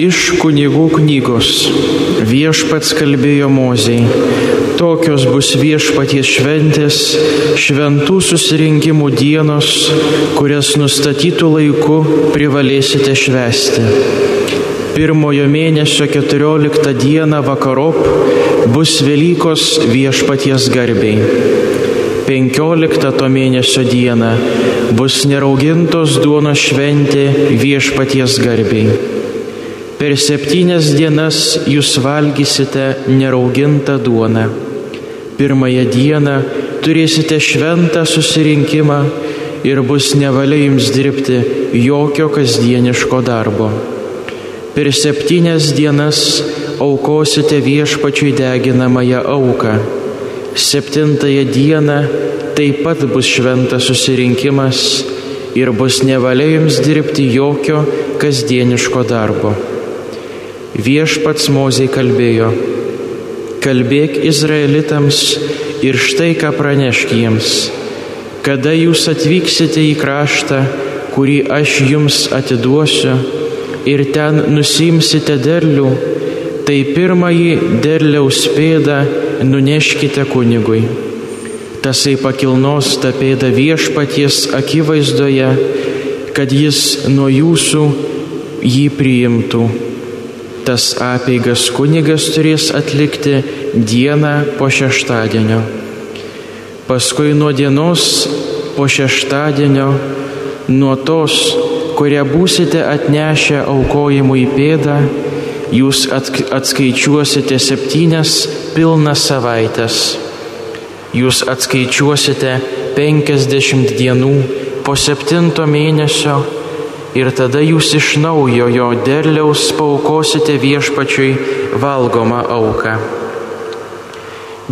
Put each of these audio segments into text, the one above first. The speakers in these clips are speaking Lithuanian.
Iš kunigų knygos viešpats kalbėjo moziai. Tokios bus viešpaties šventės, šventų susirinkimų dienos, kurias nustatytų laiku privalėsite švesti. Pirmojo mėnesio 14 dieną vakarop bus Velykos viešpaties garbiai. 15 to mėnesio dieną bus neraugintos duonos šventė viešpaties garbiai. Per septynias dienas jūs valgysite neraugintą duoną. Pirmąją dieną turėsite šventą susirinkimą ir bus nevalia jums dirbti jokio kasdieniško darbo. Per septynias dienas aukosite viešpačiui deginamąją auką. Septintąją dieną taip pat bus šventas susirinkimas ir bus nevalia jums dirbti jokio kasdieniško darbo. Viešpats Mozei kalbėjo, kalbėk Izraelitams ir štai ką pranešk jiems, kada jūs atvyksite į kraštą, kurį aš jums atiduosiu ir ten nusimsite derlių, tai pirmąjį derliaus pėdą nuneškite kunigui. Tasai pakilnos tą pėdą viešpaties akivaizdoje, kad jis nuo jūsų jį priimtų tas apeigas kunigas turės atlikti dieną po šeštadienio. Paskui nuo dienos po šeštadienio, nuo tos, kurią būsite atnešę aukojimų į pėdą, jūs atskaičiuosite septynias pilnas savaitės. Jūs atskaičiuosite penkiasdešimt dienų po septinto mėnesio ir tada jūs iš naujo jo derliaus paukosite viešpačiui valgomą auką.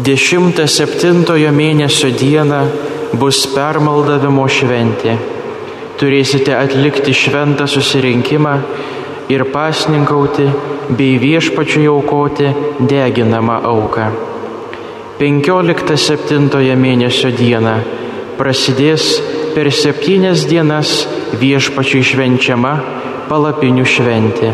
Dešimtą septintojo mėnesio dieną bus permaldavimo šventė. Turėsite atlikti šventą susirinkimą ir pasninkauti bei viešpačiui aukoti deginamą auką. 15-7 mėnesio dieną prasidės per septynias dienas viešpačiai švenčiama palapinių šventė.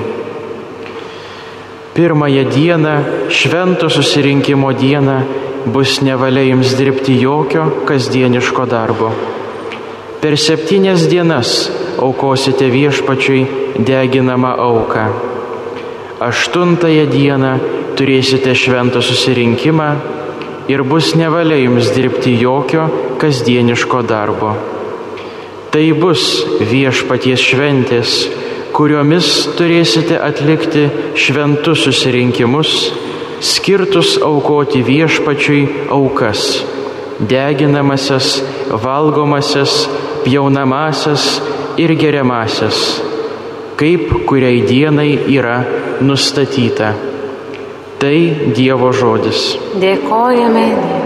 Pirmąją dieną, švento susirinkimo dieną, bus nevalia jums dirbti jokio kasdieniško darbo. Per septynias dienas aukosite viešpačiui deginamą auką. Aštuntąją dieną turėsite šventą susirinkimą ir bus nevalia jums dirbti jokio kasdieniško darbo. Tai bus viešpaties šventės, kuriomis turėsite atlikti šventus susirinkimus, skirtus aukoti viešpačiui aukas - deginamasias, valgomasias, pjaunamasias ir geriamasias, kaip kuriai dienai yra nustatyta. Tai Dievo žodis. Dėkojame prieš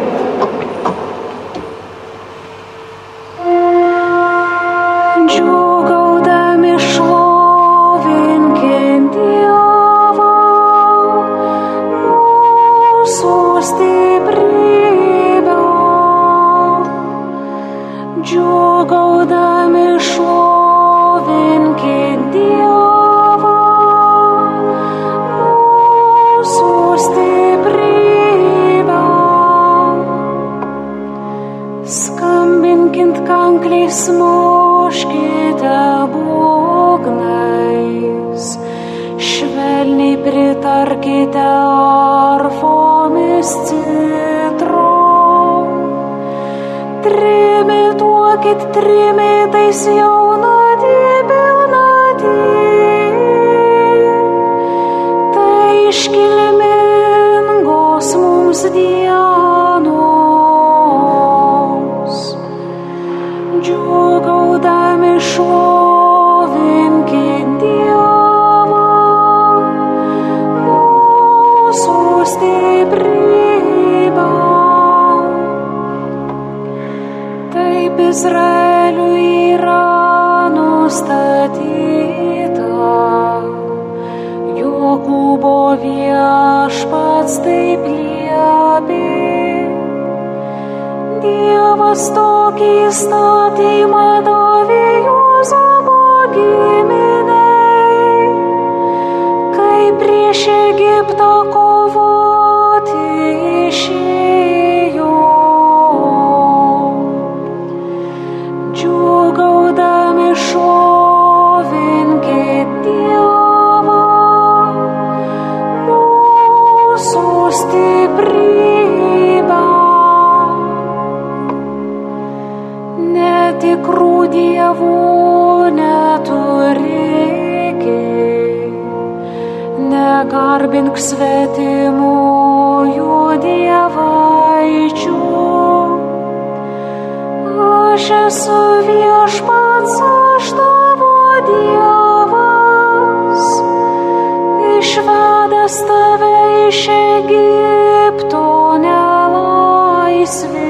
išvedęs tave iš Egipto nelaisvės.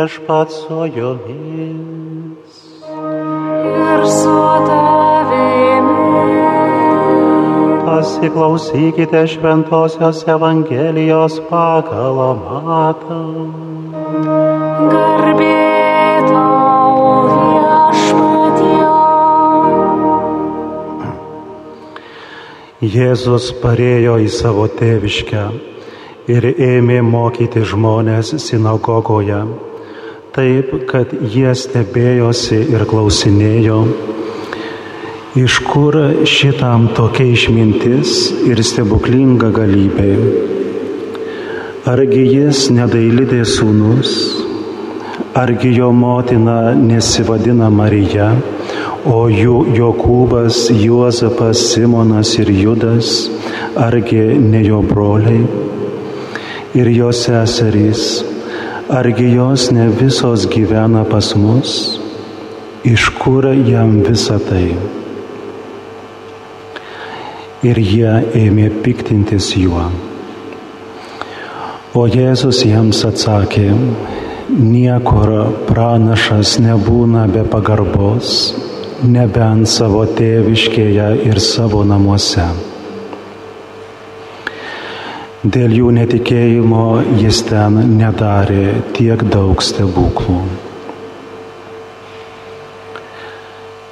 Viešpats su jumis. ir su tavimi. Pasiklausykite šventosios Evangelijos pagal matą. Garbė tau viešpatie. Jėzus parėjo į savo tėviškę ir ėmė mokyti žmonės sinagogoje, taip, kad jie stebėjosi ir klausinėjo, iš kur šitam tokia išmintis ir stebuklinga galybė. Argi jis nedailidė sūnus, argi jo motina nesivadina Marija, o jų Jokūbas, Juozapas, Simonas ir Judas, argi ne jo broliai? Ir jo seserys, argi jos ne visos gyvena pas mus, iš kur jam visa tai. Ir jie ėmė piktintis juo. O Jėzus jiems atsakė, niekur pranašas nebūna be pagarbos, nebent savo tėviškėje ir savo namuose. Dėl jų netikėjimo jis ten nedarė tiek daug stebuklų.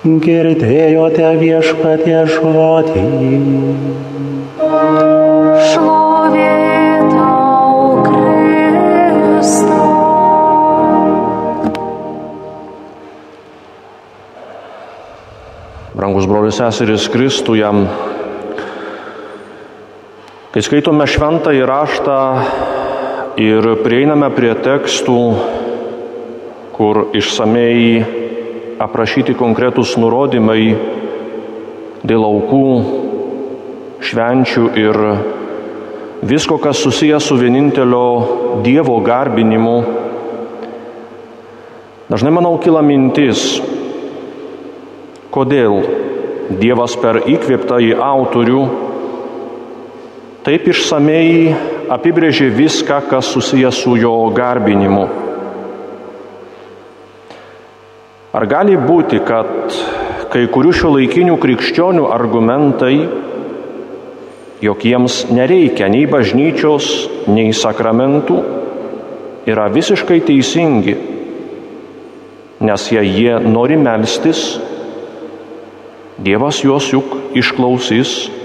Girdėjote viešpatie žodį. Šlovė tau, Kristau. Brangus brolius seseris Kristuje, kai skaitome šventą įraštą ir prieiname prie tekstų, kur išsamei aprašyti konkretus nurodymai dėl aukų, švenčių ir visko, kas susijęs su vienintelio Dievo garbinimu, dažnai manau kyla mintis, kodėl Dievas per įkvėptą į autorių taip išsamei apibrėžė viską, kas susijęs su jo garbinimu. Ar gali būti, kad kai kurių šio laikinių krikščionių argumentai, jog jiems nereikia nei bažnyčios, nei sakramentų, yra visiškai teisingi, nes jei jie nori melstis, Dievas juos juk išklausys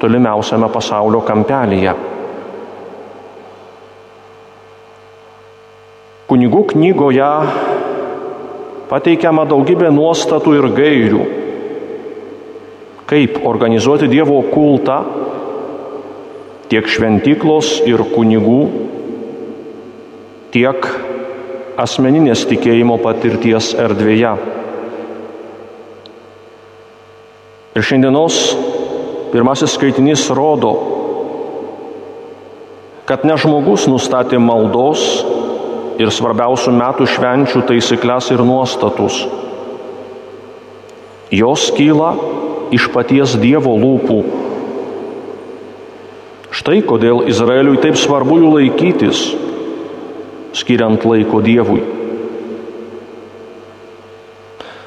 tolimiausiame pasaulio kampelyje. Kunigų knygoje pateikiama daugybė nuostatų ir gairių, kaip organizuoti Dievo kultą tiek šventyklos ir kunigų, tiek asmeninės tikėjimo patirties erdvėje. Ir šiandienos pirmasis skaitinys rodo, kad ne žmogus nustatė maldos ir svarbiausių metų švenčių taisyklės ir nuostatus. Jos kyla iš paties Dievo lūpų. Štai kodėl Izraeliui taip svarbu jų laikytis, skiriant laiko Dievui.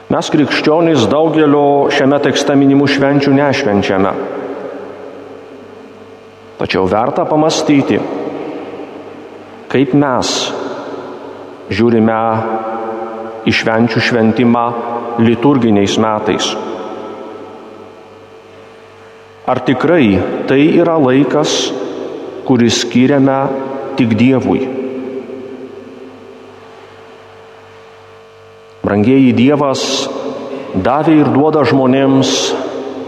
Mes krikščionys daugelio šiame tekste minimų švenčių nešvenčiame. Tačiau verta pamastyti, kaip mes žiūrime į švenčių šventimą liturginiais metais. Ar tikrai tai yra laikas, kuris skiriame tik Dievui? Brangieji Dievas davė ir duoda žmonėms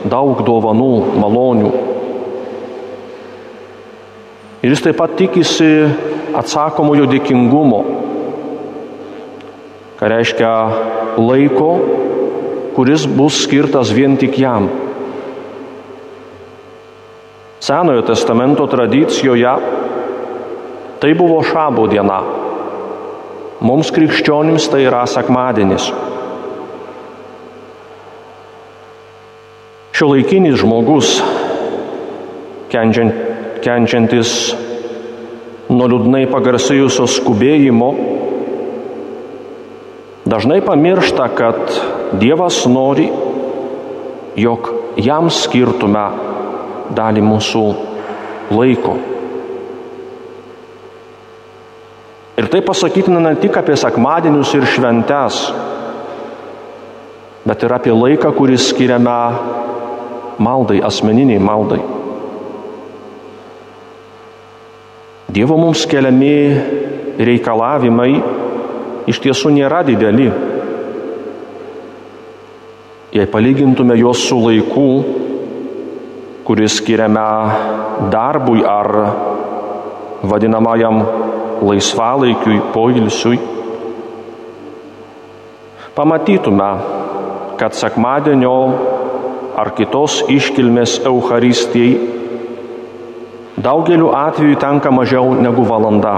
daug dovanų, malonių. Ir jis taip pat tikisi atsakomojo dėkingumo, ką reiškia laiko, kuris bus skirtas vien tik jam. Senojo testamento tradicijoje tai buvo šabo diena. Mums krikščionims tai yra sekmadienis. Šio laikinis žmogus, kenčiant, kenčiantis nuo liūdnai pagarsėjusio skubėjimo, dažnai pamiršta, kad Dievas nori, jog jam skirtume dalį mūsų laiko. Ir tai pasakytina ne tik apie sekmadienius ir šventes, bet ir apie laiką, kurį skiriame maldai, asmeniniai maldai. Dievo mums keliami reikalavimai iš tiesų nėra dideli. Jei palygintume juos su laiku, kuris skiriame darbui ar vadinamajam laisvalaikiui, poilsiui, pamatytume, kad sekmadienio ar kitos iškilmės Euharistijai daugeliu atveju tenka mažiau negu valanda.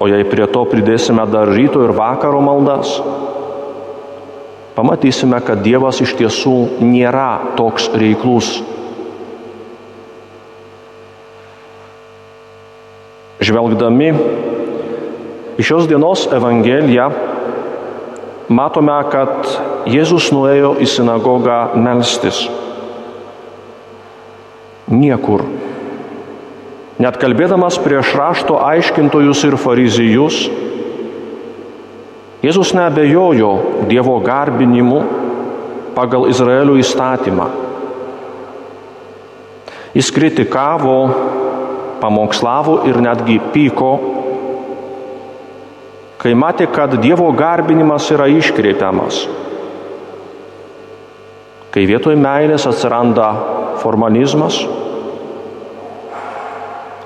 O jei prie to pridėsime dar ryto ir vakaro maldas, pamatysime, kad Dievas iš tiesų nėra toks reiklus. Žvelgdami į šios dienos Evangeliją, matome, kad Jėzus nuėjo į sinagogą melstis. Niekur. Net kalbėdamas prieš rašto aiškintojus ir fariziejus, Jėzus nebejojo Dievo garbinimu pagal Izraelio įstatymą. Jis kritikavo, pamokslavo ir netgi pyko, kai matė, kad Dievo garbinimas yra iškreipiamas. Kai vietoj meilės atsiranda formalizmas,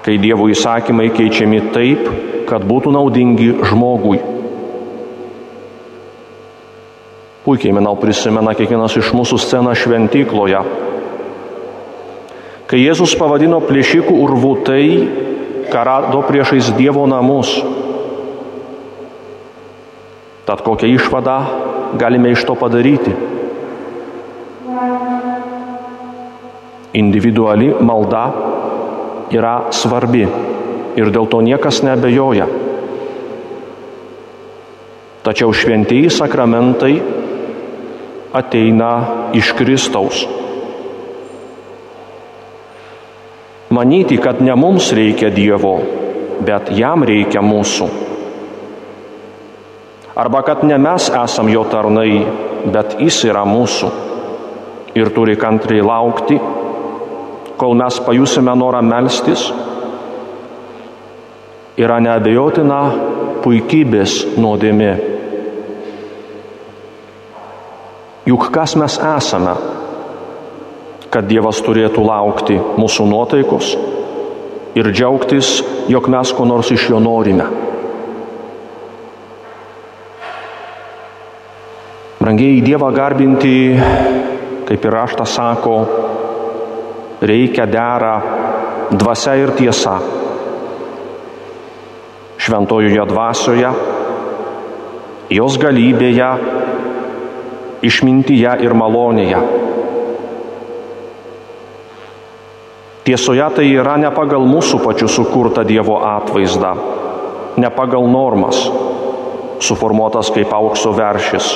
kai Dievo įsakymai keičiami taip, kad būtų naudingi žmogui. Puikiai, manau, prisimena kiekvienas iš mūsų sceną šventykloje. Kai Jėzus pavadino plėšikų urvų tai, ką rado priešais Dievo namus. Tad kokią išvadą galime iš to padaryti? Individuali malda yra svarbi ir dėl to niekas nebejoja. Tačiau šventieji sakramentai ateina iš Kristaus. Manyti, kad ne mums reikia Dievo, bet jam reikia mūsų. Arba kad ne mes esam jo tarnai, bet jis yra mūsų ir turi kantriai laukti, kol mes pajusime norą melstis, yra neabejotina puikybės nuodėmė. Juk kas mes esame, kad Dievas turėtų laukti mūsų nuotaikos ir džiaugtis, jog mes ko nors iš jo norime. Brangiai Dievą garbinti, kaip ir raštas sako, reikia dera dvasia ir tiesa. Šventojoje dvasioje, jos galybėje, išmintyje ir malonėje. Tiesoje tai yra ne pagal mūsų pačių sukurtą Dievo atvaizdą, ne pagal normas, suformuotas kaip aukso veršis,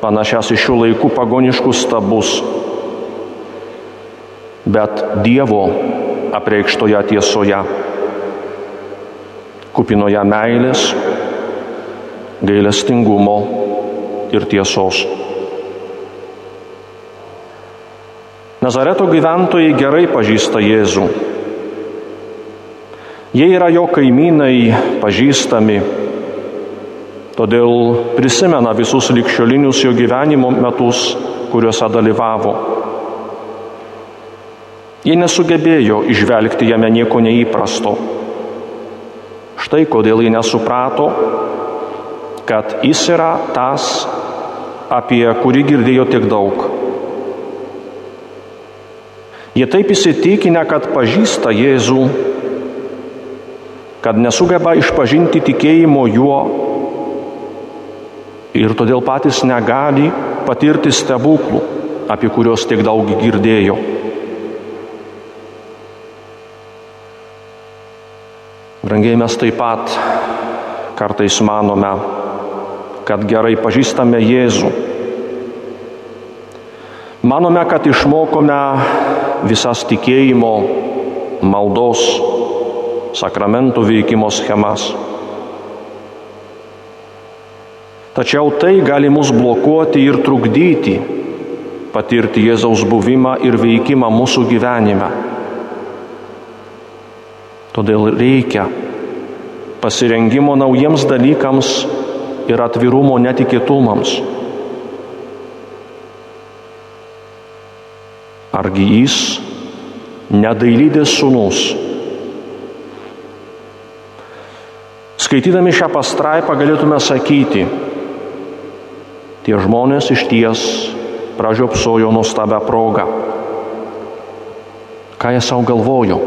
panašias iš šių laikų pagoniškus stabus, bet Dievo apreikštoje tiesoje, kupinoje meilės, gailestingumo ir tiesos. Nazareto gyventojai gerai pažįsta Jėzų. Jie yra jo kaimynai, pažįstami, todėl prisimena visus likščiolinius jo gyvenimo metus, kuriuose dalyvavo. Jie nesugebėjo išvelgti jame nieko neįprasto. Štai kodėl jie nesuprato, kad jis yra tas, apie kurį girdėjo tiek daug. Jie taip įsitikinę, kad pažįsta Jėzų, kad nesugeba išpažinti tikėjimo juo ir todėl patys negali patirti stebuklų, apie kuriuos tiek daug girdėjo. Brangiai mes taip pat kartais manome, kad gerai pažįstame Jėzų. Manome, kad išmokome visas tikėjimo, maldos, sakramentų veikimo schemas. Tačiau tai gali mus blokuoti ir trukdyti patirti Jėzaus buvimą ir veikimą mūsų gyvenime. Todėl reikia pasirengimo naujiems dalykams ir atvirumo netikėtumams. Argi jis nedailydės sunus? Skaitydami šią pastraipą galėtume sakyti, tie žmonės iš ties pražiopsojo nuostabią progą. Ką jie savo galvojo?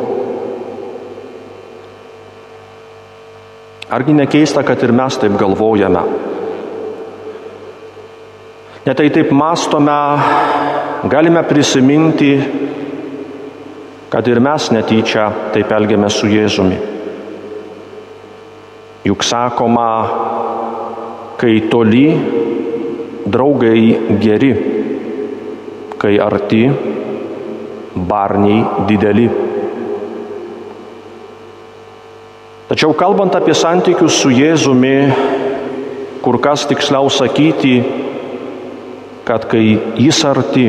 Argi nekeista, kad ir mes taip galvojame? Netai taip mastome, galime prisiminti, kad ir mes netyčia taip elgiame su Jėzumi. Juk sakoma, kai toli, draugai geri, kai arti, barniai dideli. Tačiau kalbant apie santykius su Jėzumi, kur kas tiksliau sakyti, kad kai jis arti,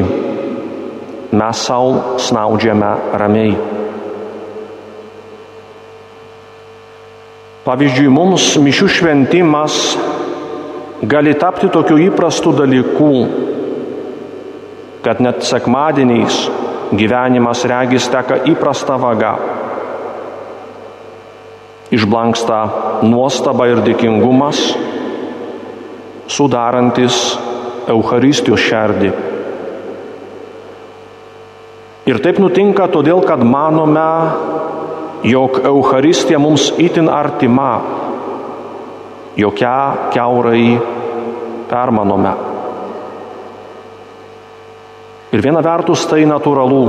mes savo snaudžiame ramiai. Pavyzdžiui, mums mišių šventimas gali tapti tokiu įprastu dalyku, kad net sekmadieniais gyvenimas regis teka įprasta vaga. Išblanksta nuostaba ir dėkingumas, sudarantis Eucharistijos šerdį. Ir taip nutinka todėl, kad manome, jog Eucharistija mums itin artima, jog ją keurai permanome. Ir viena vertus tai natūralu.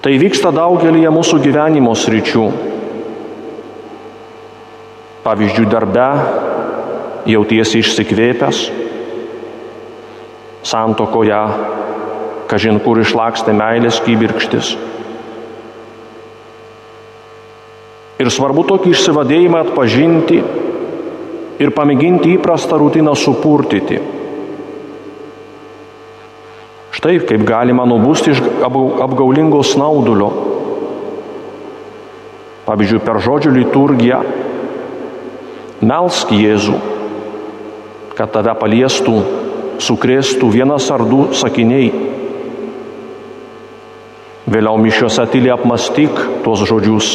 Tai vyksta daugelį mūsų gyvenimo sričių. Pavyzdžiui, darbe jautiesi išsikvėpęs, santokoje, kažin kur išlakstė meilės kybirkštis. Ir svarbu tokį išsivadėjimą atpažinti ir pamėginti įprastą rutiną supurtyti. Štai kaip galima nubusti iš apgaulingo snaudulio. Pavyzdžiui, per žodžių liturgiją melsk Jėzų, kad tave paliestų, sukrėstų vienas ar du sakiniai. Vėliau mišiuose tyliai apmastyk tuos žodžius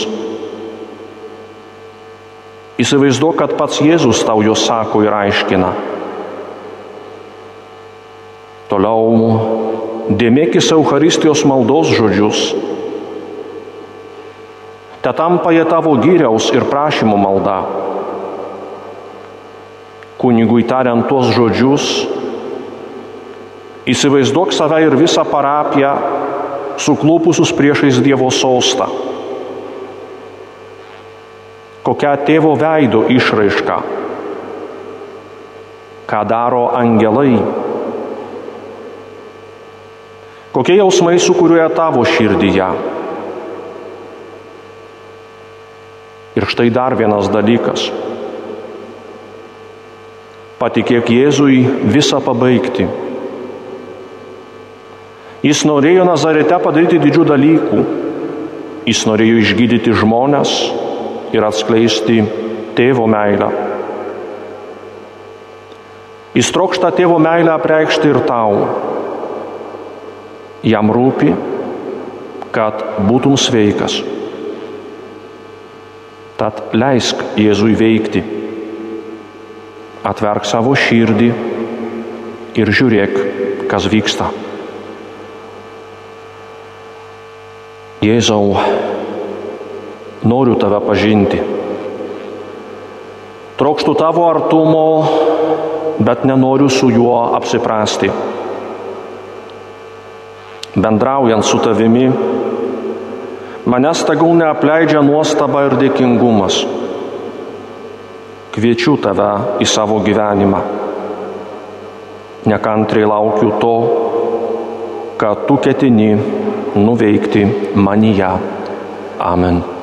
Įsivaizduok, kad pats Jėzus tau juos sako ir aiškina. Toliau dėmėkis Euharistijos maldos žodžius. Te tampa jie tavo gyriaus ir prašymų malda. Kunigui tariant tuos žodžius, įsivaizduok save ir visą parapiją suklūpusius priešais Dievo sostą kokia tėvo veido išraiška, ką daro angelai, kokie jausmai sukūrėja tavo širdyje. Ir štai dar vienas dalykas. Patikėk Jėzui visą pabaigti. Jis norėjo Nazarete padaryti didžių dalykų. Jis norėjo išgydyti žmonės, ir atskleisti tėvo meilę. Jis trokšta tėvo meilę apreikšti ir tau. Jam rūpi, kad būtum sveikas. Tad leisk Jėzui veikti. Atverk savo širdį ir žiūrėk, kas vyksta. Jėzau, noriu tave pažinti. Trokštų tavo artumo, bet nenoriu su juo apsiprasti. Bendraujant su tavimi, manęs tegul neapleidžia nuostaba ir dėkingumas. Kviečiu tave į savo gyvenimą. Nekantriai laukiu to, kad tu ketini nuveikti manyje. Amen.